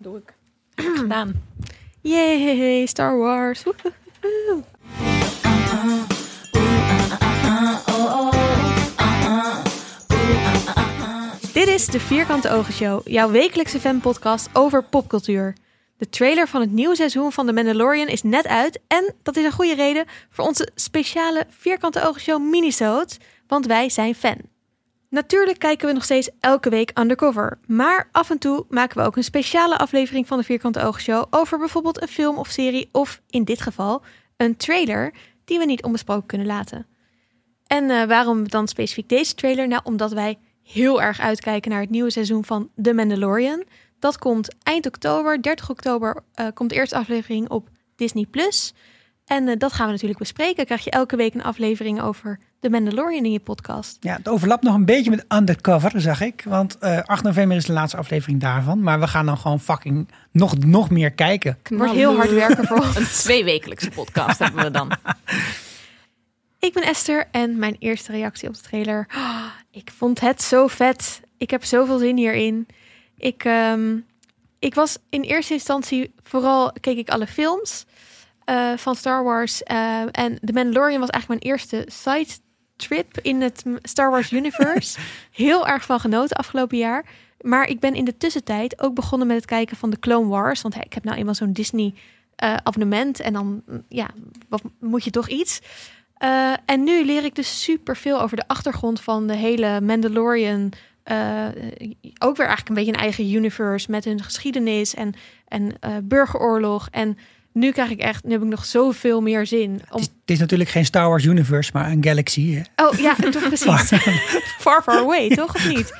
Doe ik. Gedaan. Yay, Star Wars. Dit is de Vierkante Ogen Show, jouw wekelijkse fanpodcast over popcultuur. De trailer van het nieuwe seizoen van The Mandalorian is net uit en dat is een goede reden voor onze speciale Vierkante Ogen Show minisodes, want wij zijn fan. Natuurlijk kijken we nog steeds elke week undercover, maar af en toe maken we ook een speciale aflevering van de Vierkante Ogen Show over bijvoorbeeld een film of serie of in dit geval een trailer die we niet onbesproken kunnen laten. En eh, waarom dan specifiek deze trailer? Nou, omdat wij heel erg uitkijken naar het nieuwe seizoen van The Mandalorian. Dat komt eind oktober, 30 oktober, eh, komt de eerste aflevering op Disney+. Plus. En eh, dat gaan we natuurlijk bespreken. Krijg je elke week een aflevering over The Mandalorian in je podcast. Ja, het overlapt nog een beetje met Undercover, zag ik. Want eh 8 november is de laatste aflevering daarvan. Maar we gaan dan gewoon fucking nog, nog meer kijken. Wordt heel hard werken voor ons. Een tweewekelijkse podcast hebben we dan. Ik ben Esther en mijn eerste reactie op de trailer. Ah, ik vond het zo vet. Ik heb zoveel zin hierin. Ik, ehm, ik was in eerste instantie vooral keek ik alle films eh, van Star Wars. eh, en The Mandalorian was eigenlijk mijn eerste side trip in het Star Wars universe. Heel erg van genoten afgelopen jaar. Maar ik ben in de tussentijd ook begonnen met het kijken van de Clone Wars. Want hey, ik heb nou eenmaal zo'n Disney eh, abonnement. En dan mm, ja, wat, moet je toch iets. Eh, en nu leer ik dus super veel over de achtergrond van de hele Mandalorian. eh, ook weer eigenlijk een beetje een eigen universe met hun geschiedenis en, en burgeroorlog. En nu krijg ik echt, nu heb ik nog zoveel meer zin. Om... Het is, het is natuurlijk geen Star Wars Universe, maar een galaxy. hè. Oh ja, toch precies. far, far away, toch? Of niet?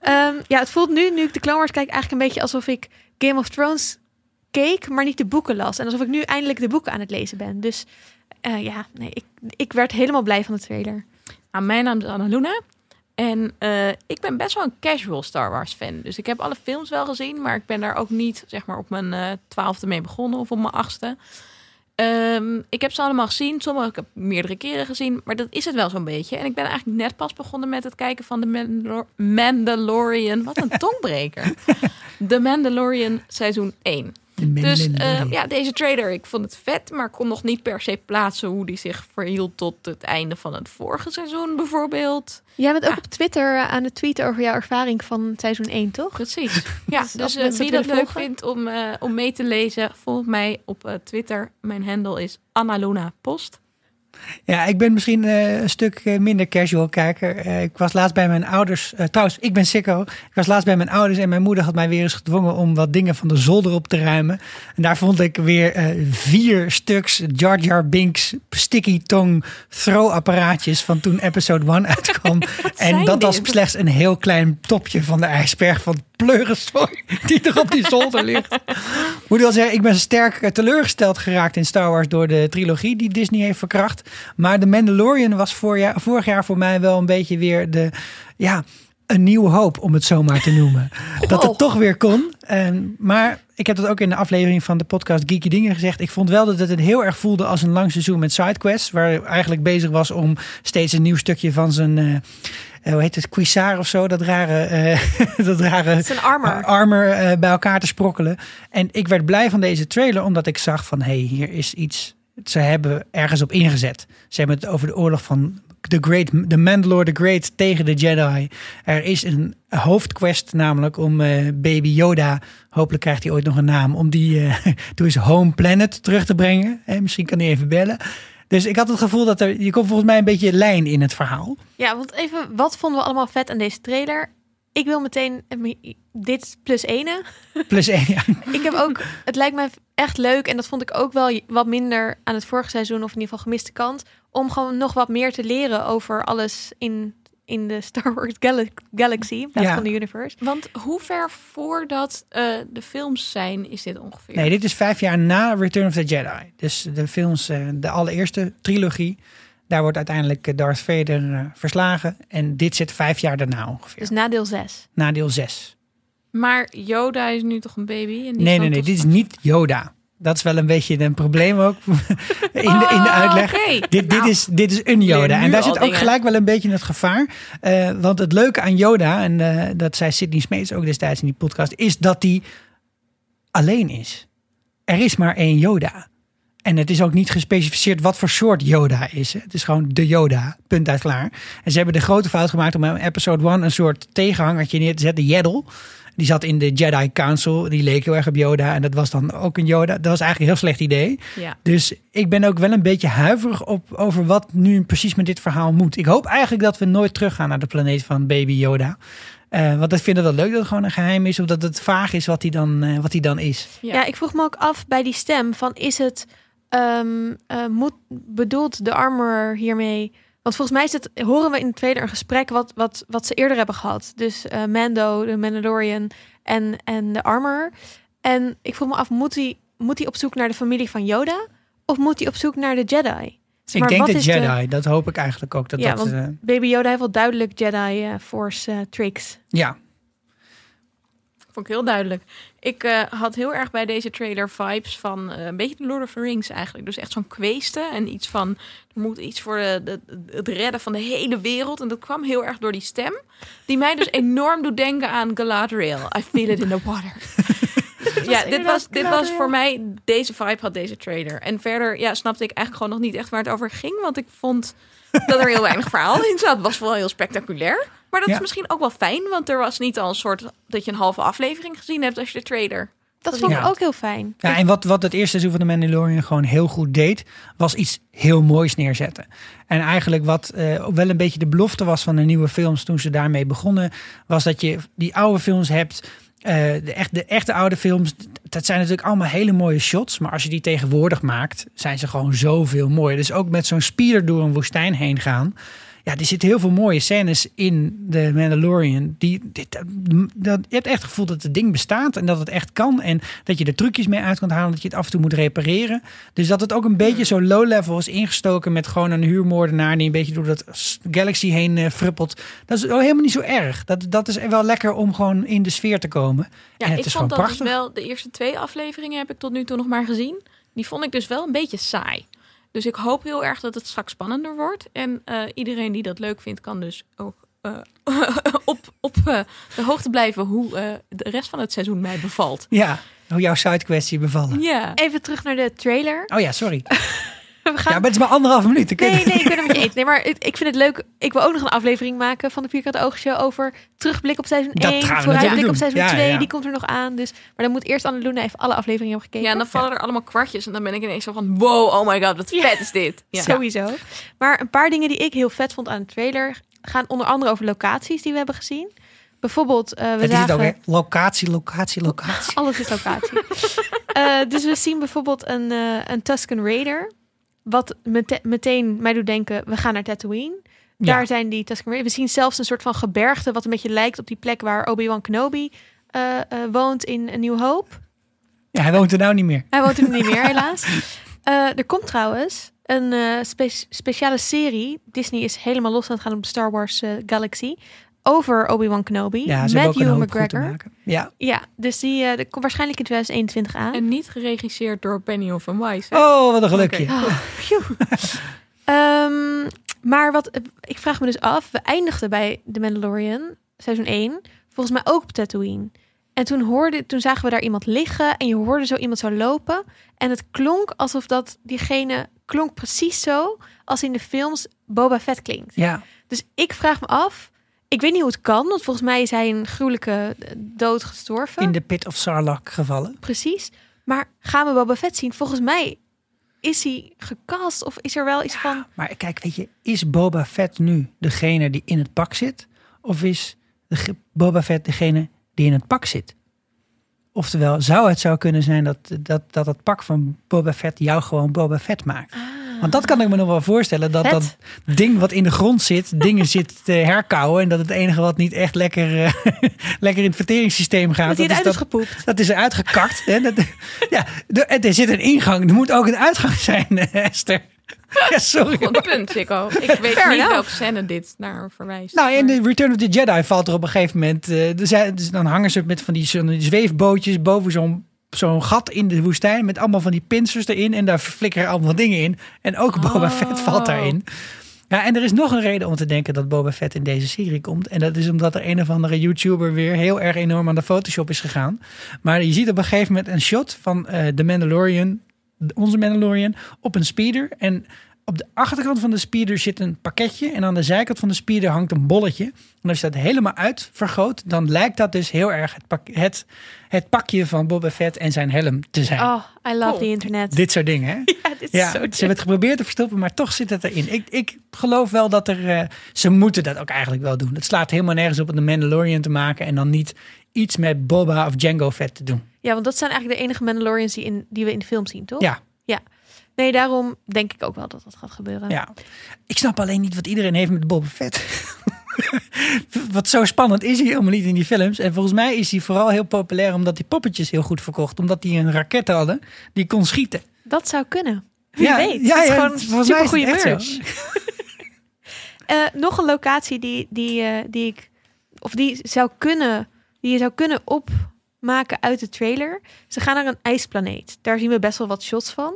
Ehm, ja, het voelt nu, nu ik de Clone Wars kijk, eigenlijk een beetje alsof ik Game of Thrones keek, maar niet de boeken las. En alsof ik nu eindelijk de boeken aan het lezen ben. Dus eh, ja, nee, ik, ik werd helemaal blij van de trailer. Nou, mijn naam is Anna Luna. En eh, ik ben best wel een casual Star Wars fan. Dus ik heb alle films wel gezien, maar ik ben daar ook niet zeg maar, op mijn eh, twaalfde mee begonnen of op mijn achtste. Ehm, ik heb ze allemaal gezien. Sommige ik heb meerdere keren gezien. Maar dat is het wel zo'n beetje. En ik ben eigenlijk net pas begonnen met het kijken van de Mandalor- Mandalorian. Wat een tongbreker. The Mandalorian seizoen 1. Dus eh, ja, deze trailer, ik vond het vet, maar kon nog niet per se plaatsen hoe die zich verhield tot het einde van het vorige seizoen bijvoorbeeld. Jij bent ook op Twitter eh, aan het tweeten over jouw ervaring van seizoen 1, toch? Precies. Ja, Dus dus eh, wie dat leuk volgen. vindt om, eh, om mee te lezen, volg mij op eh, Twitter. Mijn handle is Annaluna Post. Ja, ik ben misschien eh, een stuk eh, minder casual kijker. Eh, ik was laatst bij mijn ouders. trouwens, ik ben sicko. Ik was laatst bij mijn ouders en mijn moeder had mij weer eens gedwongen om wat dingen van de zolder op te ruimen. En daar vond ik weer vier stuks Jar Jar Binks sticky tong throw apparaatjes van toen episode 1 uitkwam. en dat was slechts een heel klein topje van de ijsberg van pleurenzooi die er op die zolder ligt. Moet wel zeggen, ik ben sterk eh, teleurgesteld geraakt in Star Wars door de trilogie die Disney heeft verkracht. Maar The Mandalorian was voorjaar, vorig jaar voor mij wel een beetje weer de, ja, een nieuwe hoop om het zo maar te noemen. Dat het toch weer kon. En, maar ik heb dat ook in de aflevering van de podcast Geeky Dingen gezegd. Ik vond wel dat het heel erg voelde als een lang seizoen met sidequests. Waar hij eigenlijk bezig was om steeds een nieuw stukje van zijn... eh, eh, hoe heet het, Cuisar of zo, dat rare, eh, dat rare is armor. armor eh, bij elkaar te sprokkelen. En ik werd blij van deze trailer, omdat ik zag van, hé, hey, hier is iets. Ze hebben ergens op ingezet. Ze hebben het over de oorlog van The Great, The Mandalore the Great tegen de Jedi. Er is een hoofdquest, namelijk om Baby Yoda, hopelijk krijgt hij ooit nog een naam, om die to his home planet terug te brengen. Eh, misschien kan hij even bellen. Dus ik had het gevoel dat er, je komt volgens mij een beetje lijn in het verhaal. Ja, want even, wat vonden we allemaal vet aan deze trailer? Ik wil meteen eh, dit plus ene. Plus één, ja. Ik heb ook, het lijkt mij echt leuk en dat vond ik ook wel wat minder aan het vorige seizoen of in ieder geval gemiste kant, om gewoon nog wat meer te leren over alles in, in de Star Wars Gal- Galaxy in plaats Ja. van de universe. Want hoe ver voordat eh, de films zijn, is dit ongeveer? Nee, dit is vijf jaar na Return of the Jedi. Dus de films, eh, de allereerste trilogie. Daar wordt uiteindelijk eh, Darth Vader verslagen. En dit zit vijf jaar daarna ongeveer. Dus nadeel 6. Na deel zes. Maar Yoda is nu toch een baby? En die Nee, nee, nee. Dit is niet Yoda. Dat is wel een beetje een probleem ook in de, in de Oh, uitleg. Dit, dit, Nou, is, dit is een Yoda. En daar zit ook dingen. gelijk wel een beetje het gevaar. Eh, want het leuke aan Yoda, en eh, dat zei Sidney Smeets ook destijds in die podcast, is dat hij alleen is. Er is maar één Yoda. En het is ook niet gespecificeerd wat voor soort Yoda is. Het is gewoon de Yoda, punt uit klaar. En ze hebben de grote fout gemaakt om in episode 1 een soort tegenhangertje neer te zetten, Yaddle. Die zat in de Jedi Council, die leek heel erg op Yoda. En dat was dan ook een Yoda. Dat was eigenlijk een heel slecht idee. Ja. Dus ik ben ook wel een beetje huiverig op, over wat nu precies met dit verhaal moet. Ik hoop eigenlijk dat we nooit teruggaan naar de planeet van baby Yoda. Eh, want ik vind het wel leuk dat het gewoon een geheim is. Of dat het vaag is wat hij dan, eh, wat hij dan is. Ja. Ja. ik vroeg me ook af bij die stem van is het ehm eh, moet, bedoelt de armor hiermee? Want volgens mij is het, horen we in de trailer een gesprek wat, wat, wat ze eerder hebben gehad. Dus eh, Mando, de Mandalorian en, en de armor. En ik vroeg me af, moet hij, moet hij op zoek naar de familie van Yoda? Of moet hij op zoek naar de Jedi? Ik maar, denk wat de is Jedi. Dat hoop ik eigenlijk ook. Dat Ja, dat, want- eh, Baby Yoda heeft wel duidelijk Jedi eh, Force tricks. ja. Vond ik heel duidelijk. Ik eh, had heel erg bij deze trailer vibes van eh, een beetje de Lord of the Rings eigenlijk. Dus echt zo'n kweesten en iets van er moet iets voor de, de- het redden van de hele wereld. En dat kwam heel erg door die stem, die mij dus enorm doet denken aan Galadriel. I feel it in the water. ja, dit was, dit was voor mij deze vibe had deze trailer. En verder ja, snapte ik eigenlijk gewoon nog niet echt waar het over ging, want ik vond dat er heel weinig verhaal in zat. Het was wel heel spectaculair. Maar dat Ja. is misschien ook wel fijn, want er was niet al een soort dat je een halve aflevering gezien hebt als je de trailer. Dat vond ik Ja. ook heel fijn. Ja, en wat, wat het eerste seizoen van de Mandalorian gewoon heel goed deed, was iets heel moois neerzetten. En eigenlijk wat eh, wel een beetje de belofte was van de nieuwe films toen ze daarmee begonnen, was dat je die oude films hebt. Eh, de, echt, de echte oude films, dat zijn natuurlijk allemaal hele mooie shots. Maar als je die tegenwoordig maakt, zijn ze gewoon zoveel mooier. Dus ook met zo'n speeder door een woestijn heen gaan. Ja, er zitten heel veel mooie scènes in de Mandalorian. Die, dit, dat, je hebt echt het gevoel dat het ding bestaat en dat het echt kan. En dat je er trucjes mee uit kan halen, dat je het af en toe moet repareren. Dus dat het ook een beetje zo low level is ingestoken met gewoon een huurmoordenaar die een beetje door dat galaxy heen eh, fruppelt. Dat is ook helemaal niet zo erg. Dat, dat is wel lekker om gewoon in de sfeer te komen. Ja, en het ik is vond dat dus prachtig. wel, de eerste twee afleveringen heb ik tot nu toe nog maar gezien. Die vond ik dus wel een beetje saai. Dus ik hoop heel erg dat het straks spannender wordt. En eh, iedereen die dat leuk vindt, kan dus ook eh, op, op eh, de hoogte blijven hoe eh, de rest van het seizoen mij bevalt. Ja, hoe jouw sidequestie bevallen. Ja. Even terug naar de trailer. Oh ja, sorry. We gaan... Ja, maar het is maar anderhalf minuut. Ik Nee, nee, ik ben het met je eens. Nee, maar ik vind het leuk. Ik wil ook nog een aflevering maken van de Vierkante Oogshow over terugblik op seizoen Dat 1, gaan we vooruitblik op seizoen Ja, 2. ja. Die komt er nog aan. Dus, maar dan moet eerst Anneluna even alle afleveringen hebben gekeken. ja, en dan vallen er allemaal kwartjes. En dan ben ik ineens zo van, wow, oh my god, wat Ja. vet is dit. Ja. Sowieso. Maar een paar dingen die ik heel vet vond aan de trailer gaan onder andere over locaties die we hebben gezien. Bijvoorbeeld, eh, we Het is het zagen... ook? Locatie, locatie, locatie. Alles is locatie. Eh, dus we zien bijvoorbeeld een, eh, een Tusken Raider. Wat mete- meteen mij doet denken, we gaan naar Tatooine. Daar Ja. zijn die Tusken. We zien zelfs een soort van gebergte... wat een beetje lijkt op die plek waar Obi-Wan Kenobi eh, eh, woont in een New Hope. Ja, hij woont er nou niet meer. Hij woont er niet meer, helaas. Eh, er komt trouwens een spe- speciale serie. Disney is helemaal los aan het gaan op Star Wars Galaxy. Over Obi-Wan Kenobi. Ja, ze met te McGregor. maken. Ja. Ja, dus die eh, komt waarschijnlijk in 2021 aan. En niet geregisseerd door Benioff en Weiss. hè? Oh, wat een gelukje. Oké. Oh. Ehm, maar wat ik vraag me dus af, we eindigden bij The Mandalorian, seizoen 1, volgens mij ook op Tatooine. En toen, hoorde, toen zagen we daar iemand liggen en je hoorde zo iemand zo lopen. En het klonk alsof dat diegene klonk precies zo als in de films Boba Fett klinkt. Ja. Dus ik vraag me af, ik weet niet hoe het kan, want volgens mij is hij een gruwelijke eh, dood gestorven. In de pit of Sarlacc gevallen. Precies. Maar gaan we Boba Fett zien? Volgens mij is hij gecast of is er wel iets van... Maar kijk, weet je, is Boba Fett nu degene die in het pak zit? Of is de Boba Fett degene die in het pak zit? Oftewel, zou het zo kunnen zijn dat, dat, dat het pak van Boba Fett jou gewoon Boba Fett maakt? Want dat kan ik me nog wel voorstellen. Dat Vet. dat ding wat in de grond zit, dingen zit te herkauwen. En dat het enige wat niet echt lekker, eh, lekker in het verteringssysteem gaat. Dat is eruit is dat, gepoept. dat is eruit gekakt. Hè? Dat, ja, er, er zit een ingang. Er moet ook een uitgang zijn, eh, Esther. Ja, sorry. Goed punt. Ik weet Fair niet enough. welke scène dit naar verwijst. Nou, in de Return of the Jedi valt er op een gegeven moment. eh, zijn, dus dan hangen ze met van die, zweefbootjes boven zo'n zo'n gat in de woestijn. Met allemaal van die pincers erin. En daar flikkeren allemaal dingen in. En ook Boba Oh. Fett valt daarin. Ja, en er is nog een reden om te denken dat Boba Fett in deze serie komt. En dat is omdat er een of andere YouTuber weer heel erg enorm aan de Photoshop is gegaan. Maar je ziet op een gegeven moment een shot van eh de Mandalorian, onze Mandalorian, op een speeder. En op de achterkant van de speeder zit een pakketje. En aan de zijkant van de speeder hangt een bolletje. En als je dat helemaal uit vergroot, dan lijkt dat dus heel erg het, pak, het, het pakje van Boba Fett en zijn helm te zijn. Oh, I love Cool. the internet. Dit soort dingen, hè? ja, dit is Ja, zo ze hebben het geprobeerd te verstoppen, maar toch zit het erin. Ik, ik geloof wel dat er. eh, ze moeten dat ook eigenlijk wel doen. Het slaat helemaal nergens op om de Mandalorian te maken en dan niet iets met Boba of Django Fett te doen. Ja, want dat zijn eigenlijk de enige Mandalorians die, in, die we in de film zien, toch? Ja, Nee, daarom denk ik ook wel dat dat gaat gebeuren. ja. Ik snap alleen niet wat iedereen heeft met Boba Fett. wat zo spannend is hij helemaal niet in die films. En volgens mij is hij vooral heel populair omdat die poppetjes heel goed verkocht. Omdat die een raket hadden die kon schieten. Dat zou kunnen. Wie Ja, weet. ja, is ja, gewoon super het goede merch. Eh, nog een locatie die, die, eh, die ik, of die zou kunnen, die je zou kunnen opmaken uit de trailer. Ze gaan naar een ijsplaneet. Daar zien we best wel wat shots van.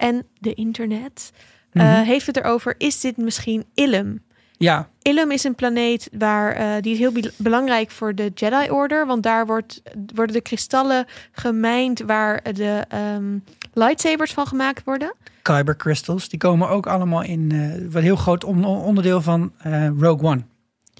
En de internet eh, Mhm. heeft het erover. Is dit misschien Ilum? Ja, Ilum is een planeet waar eh, die is heel be- belangrijk voor de Jedi Order, want daar wordt, worden de kristallen gemijnd waar de ehm, lightsabers van gemaakt worden. Kyber Crystals. Die komen ook allemaal in eh, wat heel groot on- onderdeel van Rogue One.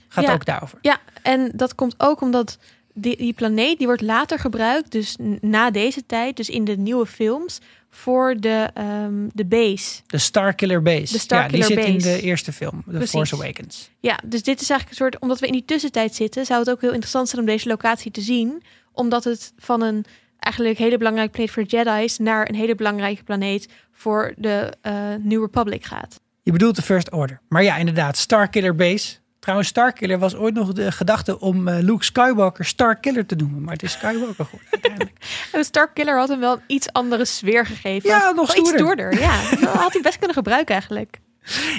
Gaat Ja. ook daarover. Ja, en dat komt ook omdat die, die planeet die wordt later gebruikt, dus na deze tijd, dus in de nieuwe films, voor de, ehm, de base. De Starkiller Base. De Starkiller ja, die zit in de eerste film, The Precies. Force Awakens. Ja, dus dit is eigenlijk een soort, omdat we in die tussentijd zitten, zou het ook heel interessant zijn om deze locatie te zien, omdat het van een eigenlijk hele belangrijke planeet voor Jedi's naar een hele belangrijke planeet voor de eh, New Republic gaat. Je bedoelt de First Order. Maar ja, inderdaad, Starkiller Base. Trouwens, Starkiller was ooit nog de gedachte om eh, Luke Skywalker Starkiller te noemen. Maar het is Skywalker geworden uiteindelijk. En Starkiller had hem wel een iets andere sfeer gegeven. Ja, nog iets stoerder. stoerder. Ja, dat had hij best kunnen gebruiken eigenlijk.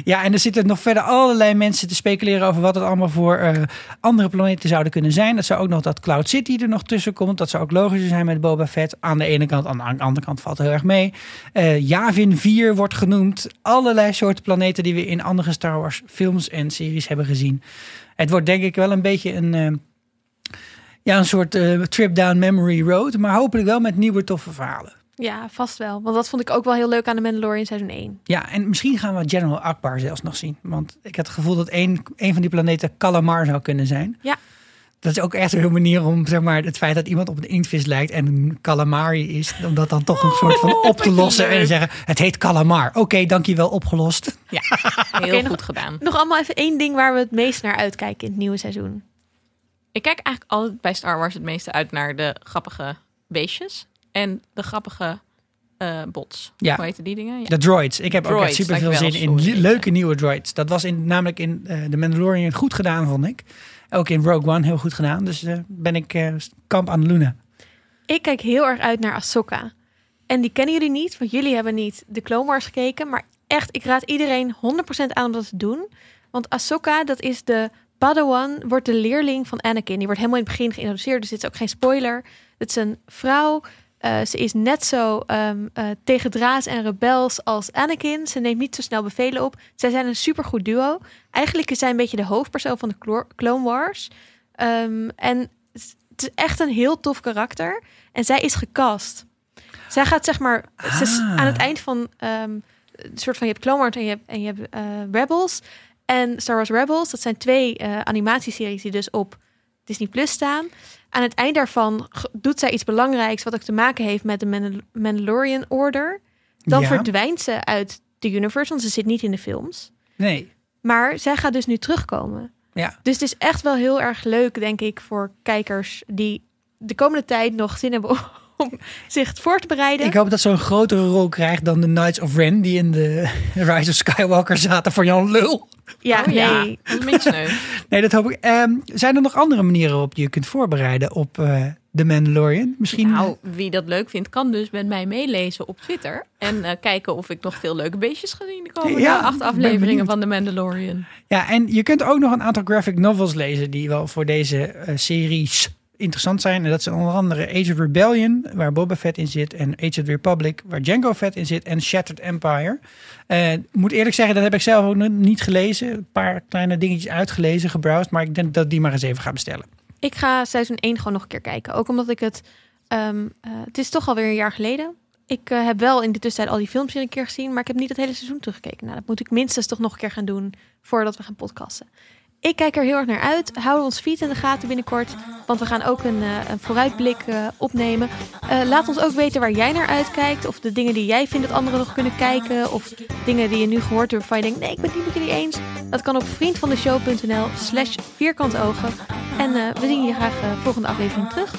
Ja, en er zitten nog verder allerlei mensen te speculeren over wat het allemaal voor eh, andere planeten zouden kunnen zijn. Dat zou ook nog dat Cloud City er nog tussen komt. Dat zou ook logischer zijn met Boba Fett. Aan de ene kant, aan de andere kant valt heel erg mee. Eh Yavin 4 wordt genoemd. Allerlei soorten planeten die we in andere Star Wars films en series hebben gezien. Het wordt denk ik wel een beetje een, eh, ja, een soort trip down memory road. Maar hopelijk wel met nieuwe toffe verhalen. Ja, vast wel. Want dat vond ik ook wel heel leuk aan de Mandalorian seizoen 1. Ja, en misschien gaan we General Akbar zelfs nog zien. Want ik had het gevoel dat een, een van die planeten Calamar zou kunnen zijn. Ja. Dat is ook echt een manier om zeg maar, het feit dat iemand op een inktvis lijkt en een calamari is, om dat dan toch een soort van op te lossen en zeggen: het heet calamar. Oké, dankjewel, opgelost. Heel Oké, nog- goed gedaan. Nog allemaal even één ding waar we het meest naar uitkijken in het nieuwe seizoen. Ik kijk eigenlijk altijd bij Star Wars het meeste uit naar de grappige beestjes en de grappige eh, bots. Ja. Hoe heten die dingen? Ja. De droids. Ik heb ook Droids, echt super veel zin in sorry. leuke nieuwe droids. Dat was in, namelijk in eh The Mandalorian goed gedaan, vond ik. Ook in Rogue One heel goed gedaan. Dus eh, ben ik eh, kamp aan Luna. Ik kijk heel erg uit naar Ahsoka. En die kennen jullie niet, want jullie hebben niet de Clone Wars gekeken. Maar echt, ik raad iedereen 100% aan om dat te doen. Want Ahsoka, dat is de Padawan, wordt de leerling van Anakin. Die wordt helemaal in het begin geïntroduceerd, dus dit is ook geen spoiler. Het is een vrouw. Eh, ze is net zo eh, tegendraads en rebels als Anakin. Ze neemt niet zo snel bevelen op. Zij zijn een supergoed duo. Eigenlijk is zij een beetje de hoofdpersoon van de Clo- Clone Wars. Ehm, en het is echt een heel tof karakter. En zij is gecast. Zij gaat zeg maar ze is Ah. aan het eind van ehm, een soort van je hebt Clone Wars en je hebt, en je hebt eh, Rebels en Star Wars Rebels. Dat zijn twee animatieseries die dus op Disney Plus staan. Aan het eind daarvan doet zij iets belangrijks wat ook te maken heeft met de Mandal- Mandalorian Order. Dan Ja. verdwijnt ze uit de universe, want ze zit niet in de films. Nee. Maar zij gaat dus nu terugkomen. Ja. Dus het is echt wel heel erg leuk, denk ik, voor kijkers die de komende tijd nog zin hebben om zich voor te bereiden. Ik hoop dat ze een grotere rol krijgt dan de Knights of Ren die in de Rise of Skywalker zaten voor Jan Lul. ja, Oh ja, nee. Nee, dat hoop ik. Ehm, zijn er nog andere manieren waarop je je kunt voorbereiden op eh The Mandalorian? Misschien. Nou, wie dat leuk vindt, kan dus met mij meelezen op Twitter. En eh, kijken of ik nog veel leuke beestjes ga zien de komende Ja, acht afleveringen van The Mandalorian. Ja, en je kunt ook nog een aantal graphic novels lezen die wel voor deze eh, series interessant zijn. En dat zijn onder andere Age of Rebellion, waar Boba Fett in zit. En Age of the Republic, waar Django Fett in zit. En Shattered Empire. Uh, moet eerlijk zeggen, dat heb ik zelf ook niet gelezen. Een paar kleine dingetjes uitgelezen, gebrowsed. Maar ik denk dat die maar eens even ga bestellen. Ik ga seizoen 1 gewoon nog een keer kijken. Ook omdat ik het... Um, uh, het is toch alweer een jaar geleden. Ik uh, heb wel in de tussentijd al die films weer een keer gezien, maar ik heb niet het hele seizoen teruggekeken. Nou, dat moet ik minstens toch nog een keer gaan doen voordat we gaan podcasten. Ik kijk er heel erg naar uit. Houden ons feed in de gaten binnenkort. Want we gaan ook een, uh, een vooruitblik uh, opnemen. Uh, laat ons ook weten waar jij naar uitkijkt. Of de dingen die jij vindt dat anderen nog kunnen kijken. Of dingen die je nu gehoord hebt waarvan je denkt... nee, ik ben het niet met jullie eens. Dat kan op vriendvandeshow.nl slash vierkantogen. En we zien je graag volgende aflevering terug.